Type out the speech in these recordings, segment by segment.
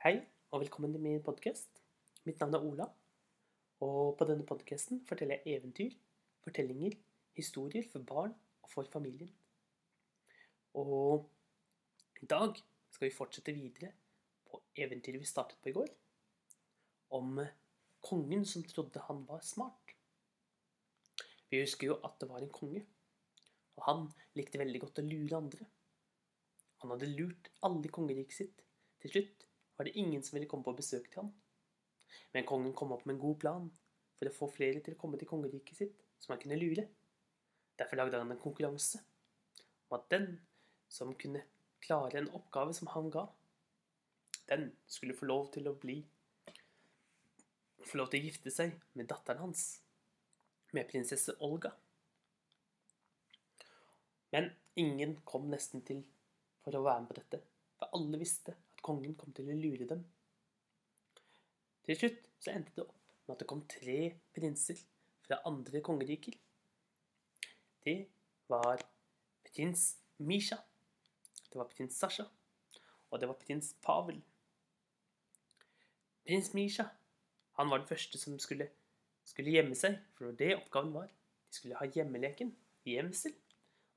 Hei, og velkommen til min podkast. Mitt navn er Ola. Og på denne podkasten forteller jeg eventyr, fortellinger, historier for barn og for familien. Og i dag skal vi fortsette videre på eventyret vi startet på i går. Om kongen som trodde han var smart. Vi husker jo at det var en konge, og han likte veldig godt å lure andre. Han hadde lurt alle i kongeriket sitt. Til slutt var det ingen som ville komme på besøk til ham. Men kongen kom opp med en god plan for å få flere til å komme til kongeriket sitt som han kunne lure. Derfor lagde han en konkurranse om at den som kunne klare en oppgave som han ga, den skulle få lov til å bli Få lov til å gifte seg med datteren hans, med prinsesse Olga. Men ingen kom nesten til for å være med på dette, for alle visste at kongen kom til å lure dem. Til slutt så endte det opp med at det kom tre prinser fra andre kongeriker. Det var prins Misha, det var prins Sasha, og det var prins Pavel. Prins Misha han var den første som skulle, skulle gjemme seg, for det var det oppgaven var. De skulle ha hjemmeleken, gjemsel.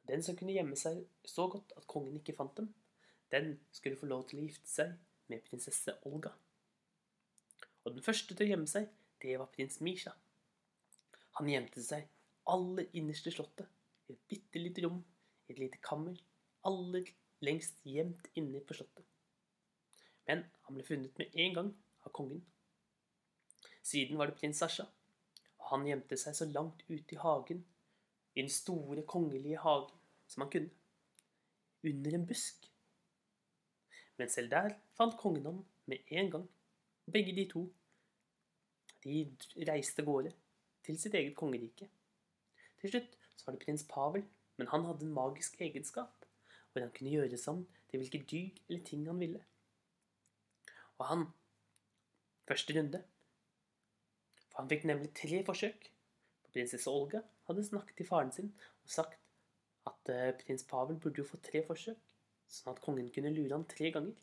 Den som kunne gjemme seg så godt at kongen ikke fant dem, den skulle få lov til å gifte seg med prinsesse Olga. Og den første til å gjemme seg, det var prins Misha. Han gjemte seg aller innerst i slottet, i et bitte lite rom, i et lite kammer, aller lengst gjemt inne på slottet. Men han ble funnet med en gang av kongen. Siden var det prins Sasha, og han gjemte seg så langt ute i hagen, i den store, kongelige hagen, som han kunne, under en busk. Men selv der fant kongen ham med en gang. Begge de to. De reiste gårde til sitt eget kongerike. Til slutt så var det prins Pavel, men han hadde en magisk egenskap, hvor han kunne gjøre seg til hvilke dyr eller ting han ville. Og han Første runde. For han fikk nemlig tre forsøk. Prinsesse Olga hadde snakket til faren sin og sagt at eh, prins Pavel burde jo få tre forsøk, sånn at kongen kunne lure han tre ganger.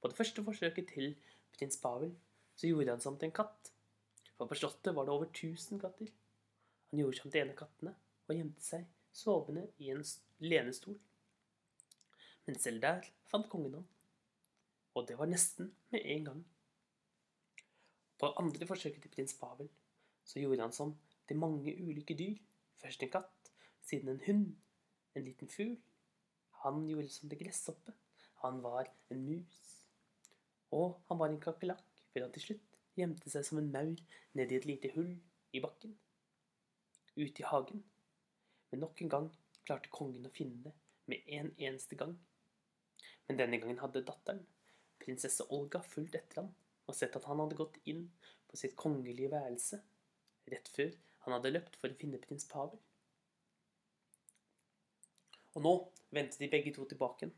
På det første forsøket til prins Pavel så gjorde han seg til en katt. For på slottet var det over 1000 katter. Han gjorde seg om til en av kattene og gjemte seg sovende i en lenestol. Men selv der fant kongen ham. Og det var nesten med en gang. På andre forsøket til prins Pavel så gjorde han som til mange ulike dyr. Først en katt, siden en hund, en liten fugl. Han gjorde som det gresshoppe. Han var en mus. Og han var en kakerlakk, før han til slutt gjemte seg som en maur nedi et lite hull i bakken. Ute i hagen. Men nok en gang klarte kongen å finne det med en eneste gang. Men denne gangen hadde datteren, prinsesse Olga, fulgt etter ham og sett at han hadde gått inn på sitt kongelige værelse rett før han hadde løpt for å finne prins Pavel. Og nå vendte de begge to tilbake igjen.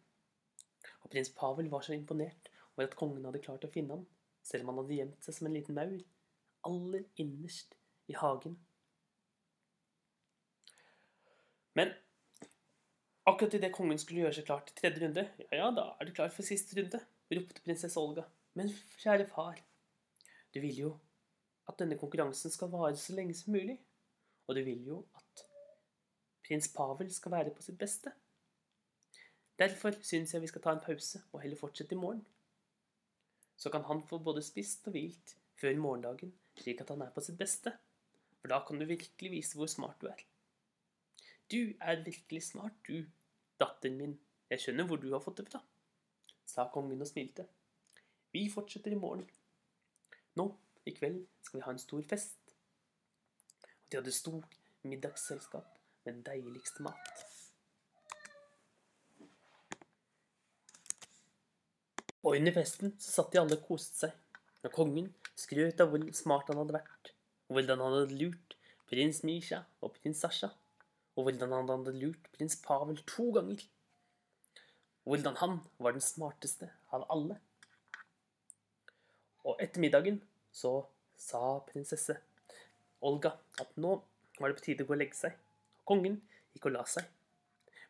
Og prins Pavel var så imponert over at kongen hadde klart å finne ham, selv om han hadde gjemt seg som en liten maur, aller innerst i hagen. Men akkurat idet kongen skulle gjøre seg klar til tredje runde, ja, ja, da er du klar for siste runde, ropte prinsesse Olga. Men kjære far, du vil jo at denne konkurransen skal vare så lenge som mulig. Og du vil jo at prins Pavel skal være på sitt beste. Derfor syns jeg vi skal ta en pause og heller fortsette i morgen. Så kan han få både spist og hvilt før morgendagen, slik at han er på sitt beste. For da kan du virkelig vise hvor smart du er. Du er virkelig smart, du, datteren min. Jeg skjønner hvor du har fått det fra, sa kongen og smilte. Vi fortsetter i morgen. Nå, i kveld, skal vi ha en stor fest. Og de hadde stor middagsselskap med deiligste mat. Og under festen så satt de alle og koste seg. Og kongen skrøt av hvor smart han hadde vært, og hvordan han hadde lurt prins Misha og prins Sasha, og hvordan han hadde lurt prins Pavel to ganger. Og hvordan han var den smarteste av alle. Og etter middagen så sa prinsesse Olga at nå var det på tide å gå og legge seg. Kongen gikk og la seg.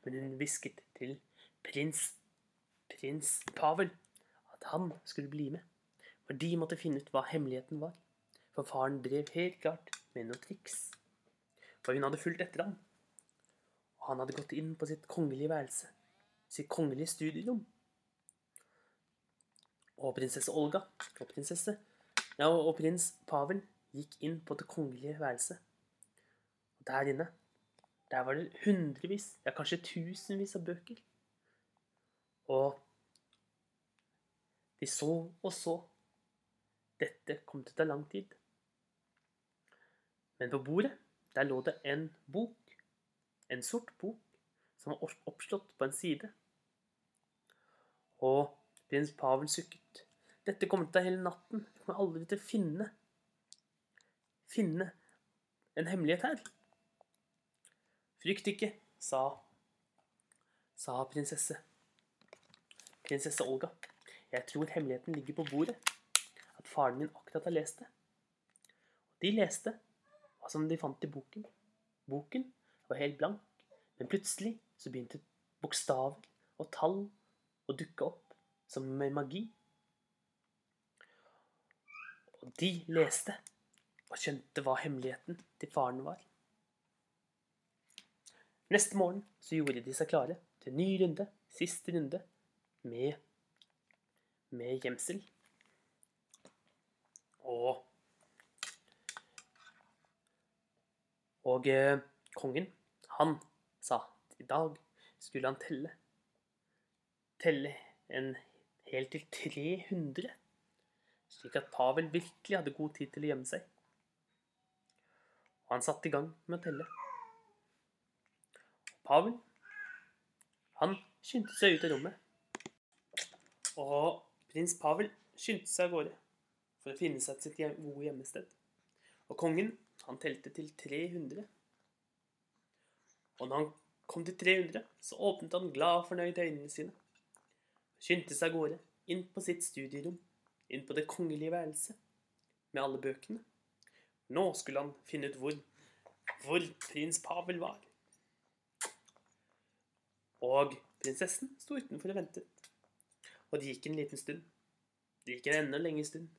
Men hun hvisket til prins prins Pavel at han skulle bli med, for de måtte finne ut hva hemmeligheten var. For faren drev helt klart med noe triks. For hun hadde fulgt etter ham, og han hadde gått inn på sitt kongelige værelse, sitt kongelige studierom. Og prinsesse Olga og prinsesse ja, og prins Pavel gikk inn på det kongelige værelset. Og der inne, der var det hundrevis, ja kanskje tusenvis av bøker. Og de så og så. Dette kom til å ta lang tid. Men på bordet, der lå det en bok. En sort bok som var oppslått på en side. Og prins Pavel sukket. Dette kommer til å ta hele natten. Jeg kommer aldri til å finne finne en hemmelighet her. Frykt ikke, sa, sa prinsesse. Prinsesse Olga. Jeg tror hemmeligheten ligger på bordet. At faren min akkurat har lest det. De leste hva som de fant i boken. Boken var helt blank, men plutselig så begynte bokstaver og tall å dukke opp som med magi. Og de leste og skjønte hva hemmeligheten til faren var. Neste morgen så gjorde de seg klare til ny runde, siste runde, med, med gjemsel. Og Og eh, kongen, han sa at i dag skulle han telle. Telle en helt til 300, slik at Pavel virkelig hadde god tid til å gjemme seg og han satte i gang med å telle. Pavel, han skyndte seg ut av rommet. Og prins Pavel skyndte seg av gårde for å finne seg sitt gode gjemmested. Og kongen, han telte til 300. Og når han kom til 300, så åpnet han glad og fornøyd øynene sine. Skyndte seg av gårde, inn på sitt studierom, inn på det kongelige værelset, med alle bøkene. Nå skulle han finne ut hvor, hvor prins Pavel var. Og prinsessen sto utenfor og ventet. Og det gikk en liten stund. Det gikk en enda lengre stund.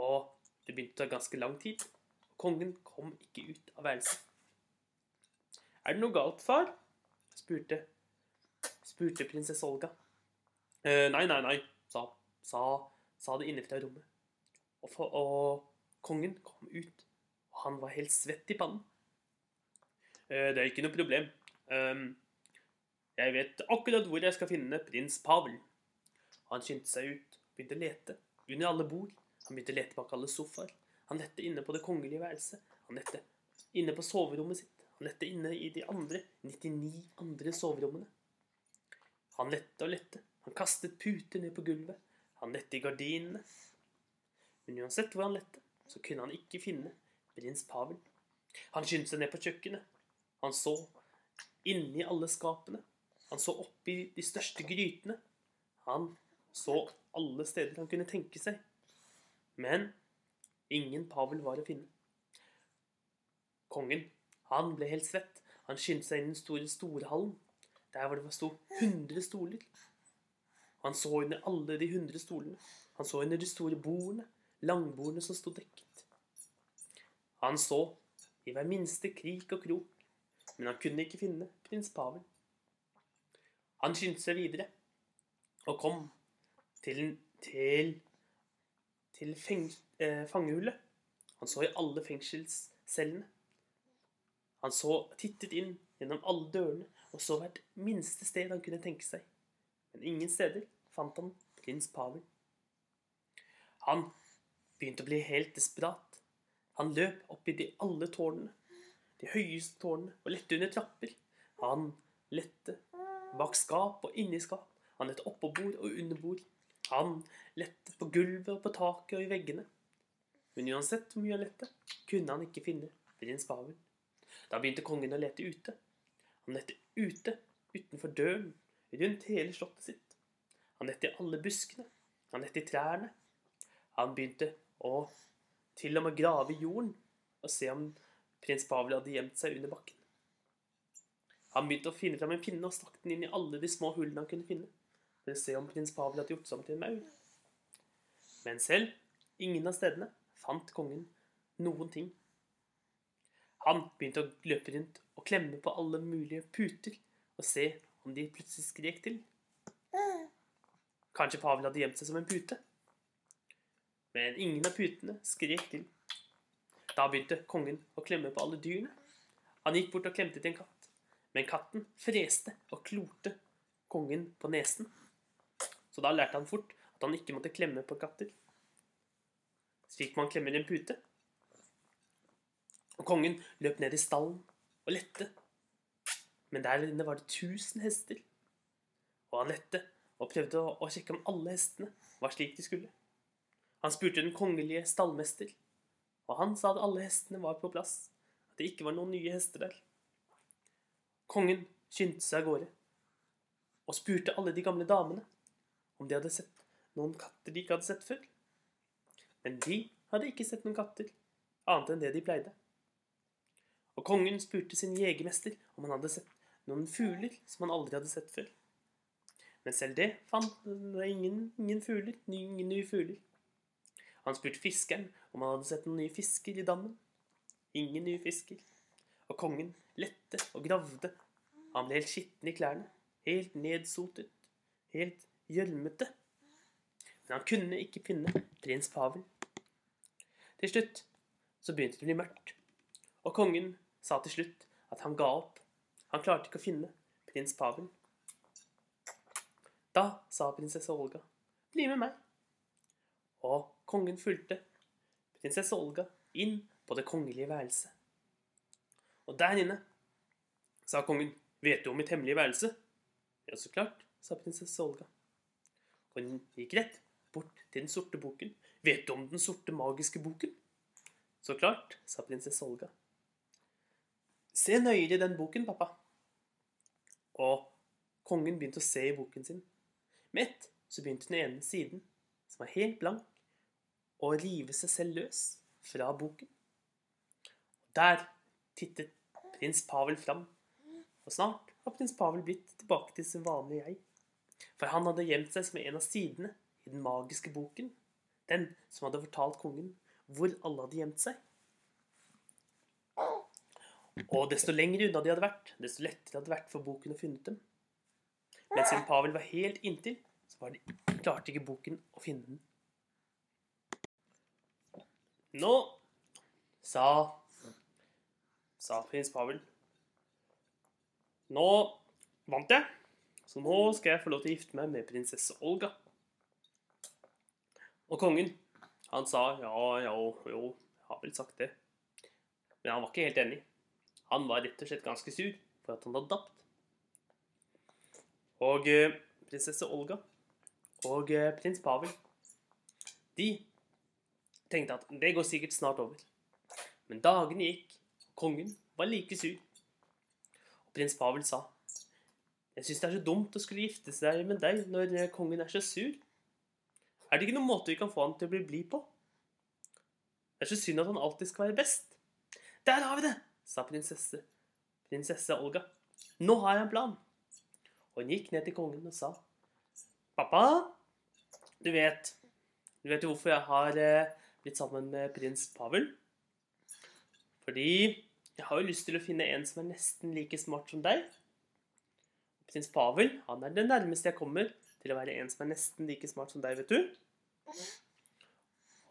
Og det begynte å ta ganske lang tid. og Kongen kom ikke ut av værelset. Er det noe galt, far? spurte, spurte prinsesse Olga. Eh, nei, nei, nei, sa, sa, sa det innefra rommet. Og, for, og Kongen kom ut, og han var helt svett i pannen. Eh, det er ikke noe problem. Ehm, jeg vet akkurat hvor jeg skal finne prins Pavel. Han skyndte seg ut, begynte å lete under alle bord. Han begynte å lete bak alle sofaer. Han lette inne på det kongelige værelset. Han lette inne på soverommet sitt. Han lette inne i de andre 99 andre soverommene. Han lette og lette. Han kastet puter ned på gulvet. Han lette i gardinene. Men uansett hvor han lette, så kunne han ikke finne prins Pavel. Han skyndte seg ned på kjøkkenet. Han så inni alle skapene. Han så oppi de største grytene. Han så alle steder han kunne tenke seg. Men ingen Pavel var å finne. Kongen, han ble helt svett. Han skyndte seg inn i den store storhallen, der hvor det sto 100 stoler. Han så under alle de 100 stolene. Han så under de store bordene langbordene som sto dekket. Han så i hver minste krik og krok, men han kunne ikke finne prins Pavel. Han skyndte seg videre og kom til, til, til feng, eh, fangehullet. Han så i alle fengselscellene. Han så tittet inn gjennom alle dørene og så hvert minste sted han kunne tenke seg. Men ingen steder fant han prins Pavel. Han begynte å bli helt desperat. Han løp opp i de alle tårnene, de høyeste tårnene, og lette under trapper. Han lette bak skap og inni skap. Han lette oppå bord og under bord. Han lette på gulvet og på taket og i veggene. Men uansett hvor mye han lette, kunne han ikke finne prins Pavel. Da begynte kongen å lete ute. Han lette ute, utenfor døren, rundt hele slottet sitt. Han lette i alle buskene. Han lette i trærne. Han begynte å til og med grave i jorden og se om prins Pavel hadde gjemt seg under bakken. Han begynte å finne fram en pinne og stakk den inn i alle de små hullene han kunne finne. for å se om prins Pavel hadde gjort seg om til en maur. Men selv ingen av stedene fant kongen noen ting. Han begynte å løpe rundt og klemme på alle mulige puter og se om de plutselig skrek til. Kanskje Pavel hadde gjemt seg som en pute. Men ingen av putene skrek til. Da begynte kongen å klemme på alle dyrene. Han gikk bort og klemte til en katt. Men katten freste og klorte kongen på nesen. Så da lærte han fort at han ikke måtte klemme på katter. Slik man klemmer en pute. Og kongen løp ned i stallen og lette. Men der inne var det tusen hester. Og han lette og prøvde å, sjekke om alle hestene var slik de skulle. Han spurte den kongelige stallmester, og han sa at alle hestene var på plass, at det ikke var noen nye hester der. Kongen skyndte seg av gårde og spurte alle de gamle damene om de hadde sett noen katter de ikke hadde sett før. Men de hadde ikke sett noen katter, annet enn det de pleide. Og kongen spurte sin jegermester om han hadde sett noen fugler som han aldri hadde sett før. Men selv det fant det ingen, ingen fugler, ingen nye fugler. Han spurte fiskeren om han hadde sett noen nye fisker i dammen. Ingen nye fisker. Og kongen lette og gravde. Han ble helt skitten i klærne. Helt nedsotet. Helt gjølmete. Men han kunne ikke finne prins Pavel. Til slutt så begynte det å bli mørkt. Og kongen sa til slutt at han ga opp. Han klarte ikke å finne prins Pavel. Da sa prinsesse Olga, 'Bli med meg.' Og kongen fulgte prinsesse Olga inn på det kongelige værelset. Og der inne sa kongen, 'Vet du om mitt hemmelige værelse?' 'Ja, så klart', sa prinsesse Olga. Og hun gikk rett bort til den sorte boken. 'Vet du om den sorte magiske boken?' 'Så klart', sa prinsesse Olga. 'Se nøyere i den boken, pappa.' Og kongen begynte å se i boken sin. Med ett så begynte den ene siden, som var helt blank, å rive seg selv løs fra boken. Og Der tittet prins Pavel fram, og snart var prins Pavel blitt tilbake til sin vanlige jeg. For han hadde gjemt seg som en av sidene i den magiske boken, den som hadde fortalt kongen hvor alle hadde gjemt seg. Og desto lenger unna de hadde vært, desto lettere hadde det vært for boken å finne dem. Men siden Pavel var helt inntil, så var det, klarte ikke boken å finne den. Nå, sa sa prins Pavel. Nå vant jeg, så nå skal jeg få lov til å gifte meg med prinsesse Olga. Og kongen, han sa ja, ja, jo, jeg har vel sagt det. Men han var ikke helt enig. Han var rett og slett ganske sur for at han hadde dapt. Og eh, prinsesse Olga og eh, prins Pavel, de tenkte at det går sikkert snart over. Men dagene gikk, kongen var like sur. Og prins Pavel sa, jeg syns det er så dumt å skulle gifte seg med deg når eh, kongen er så sur. Er det ikke noen måte vi kan få han til å bli blid på? Det er så synd at han alltid skal være best. Der har vi det, sa prinsesse, prinsesse Olga. Nå har jeg en plan. Og hun gikk ned til kongen og sa, Pappa, du vet, du vet hvorfor jeg har eh, blitt sammen med prins Pavel. Fordi jeg har jo lyst til å finne en som er nesten like smart som deg. Prins Pavel han er det nærmeste jeg kommer til å være en som er nesten like smart som deg, vet du.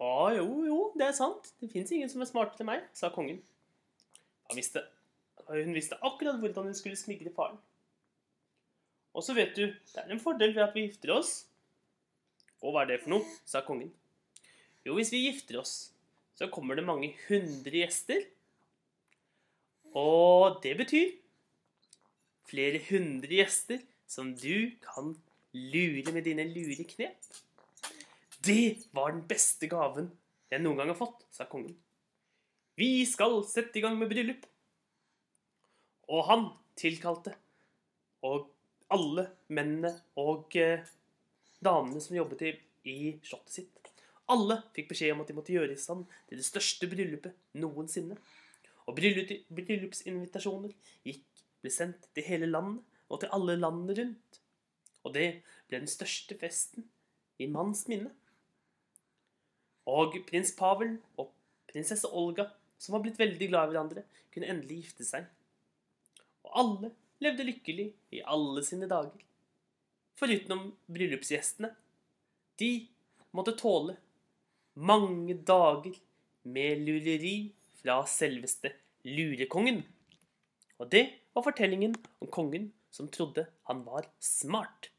Å, jo, jo, det er sant. Det fins ingen som er smartere enn meg, sa kongen. Visste, hun visste akkurat hvordan hun skulle smigre faren. Og så vet du, det er en fordel ved at vi gifter oss. Og hva er det for noe? sa kongen. Jo, hvis vi gifter oss, så kommer det mange hundre gjester. Og det betyr flere hundre gjester som du kan lure med dine lure knep. Det var den beste gaven jeg noen gang har fått, sa kongen. Vi skal sette i gang med bryllup. Og han tilkalte og alle mennene og eh, damene som jobbet i, i slottet sitt. Alle fikk beskjed om at de måtte gjøre i stand til det største bryllupet noensinne. Og bryllupsinvitasjoner gikk, ble sendt til hele landet og til alle landene rundt. Og det ble den største festen i manns minne. Og prins Pavel og prinsesse Olga, som var blitt veldig glad i hverandre, kunne endelig gifte seg. Og alle levde lykkelig i alle sine dager. Forutenom bryllupsgjestene. De måtte tåle mange dager med lureri fra selveste lurekongen. Og det var fortellingen om kongen som trodde han var smart.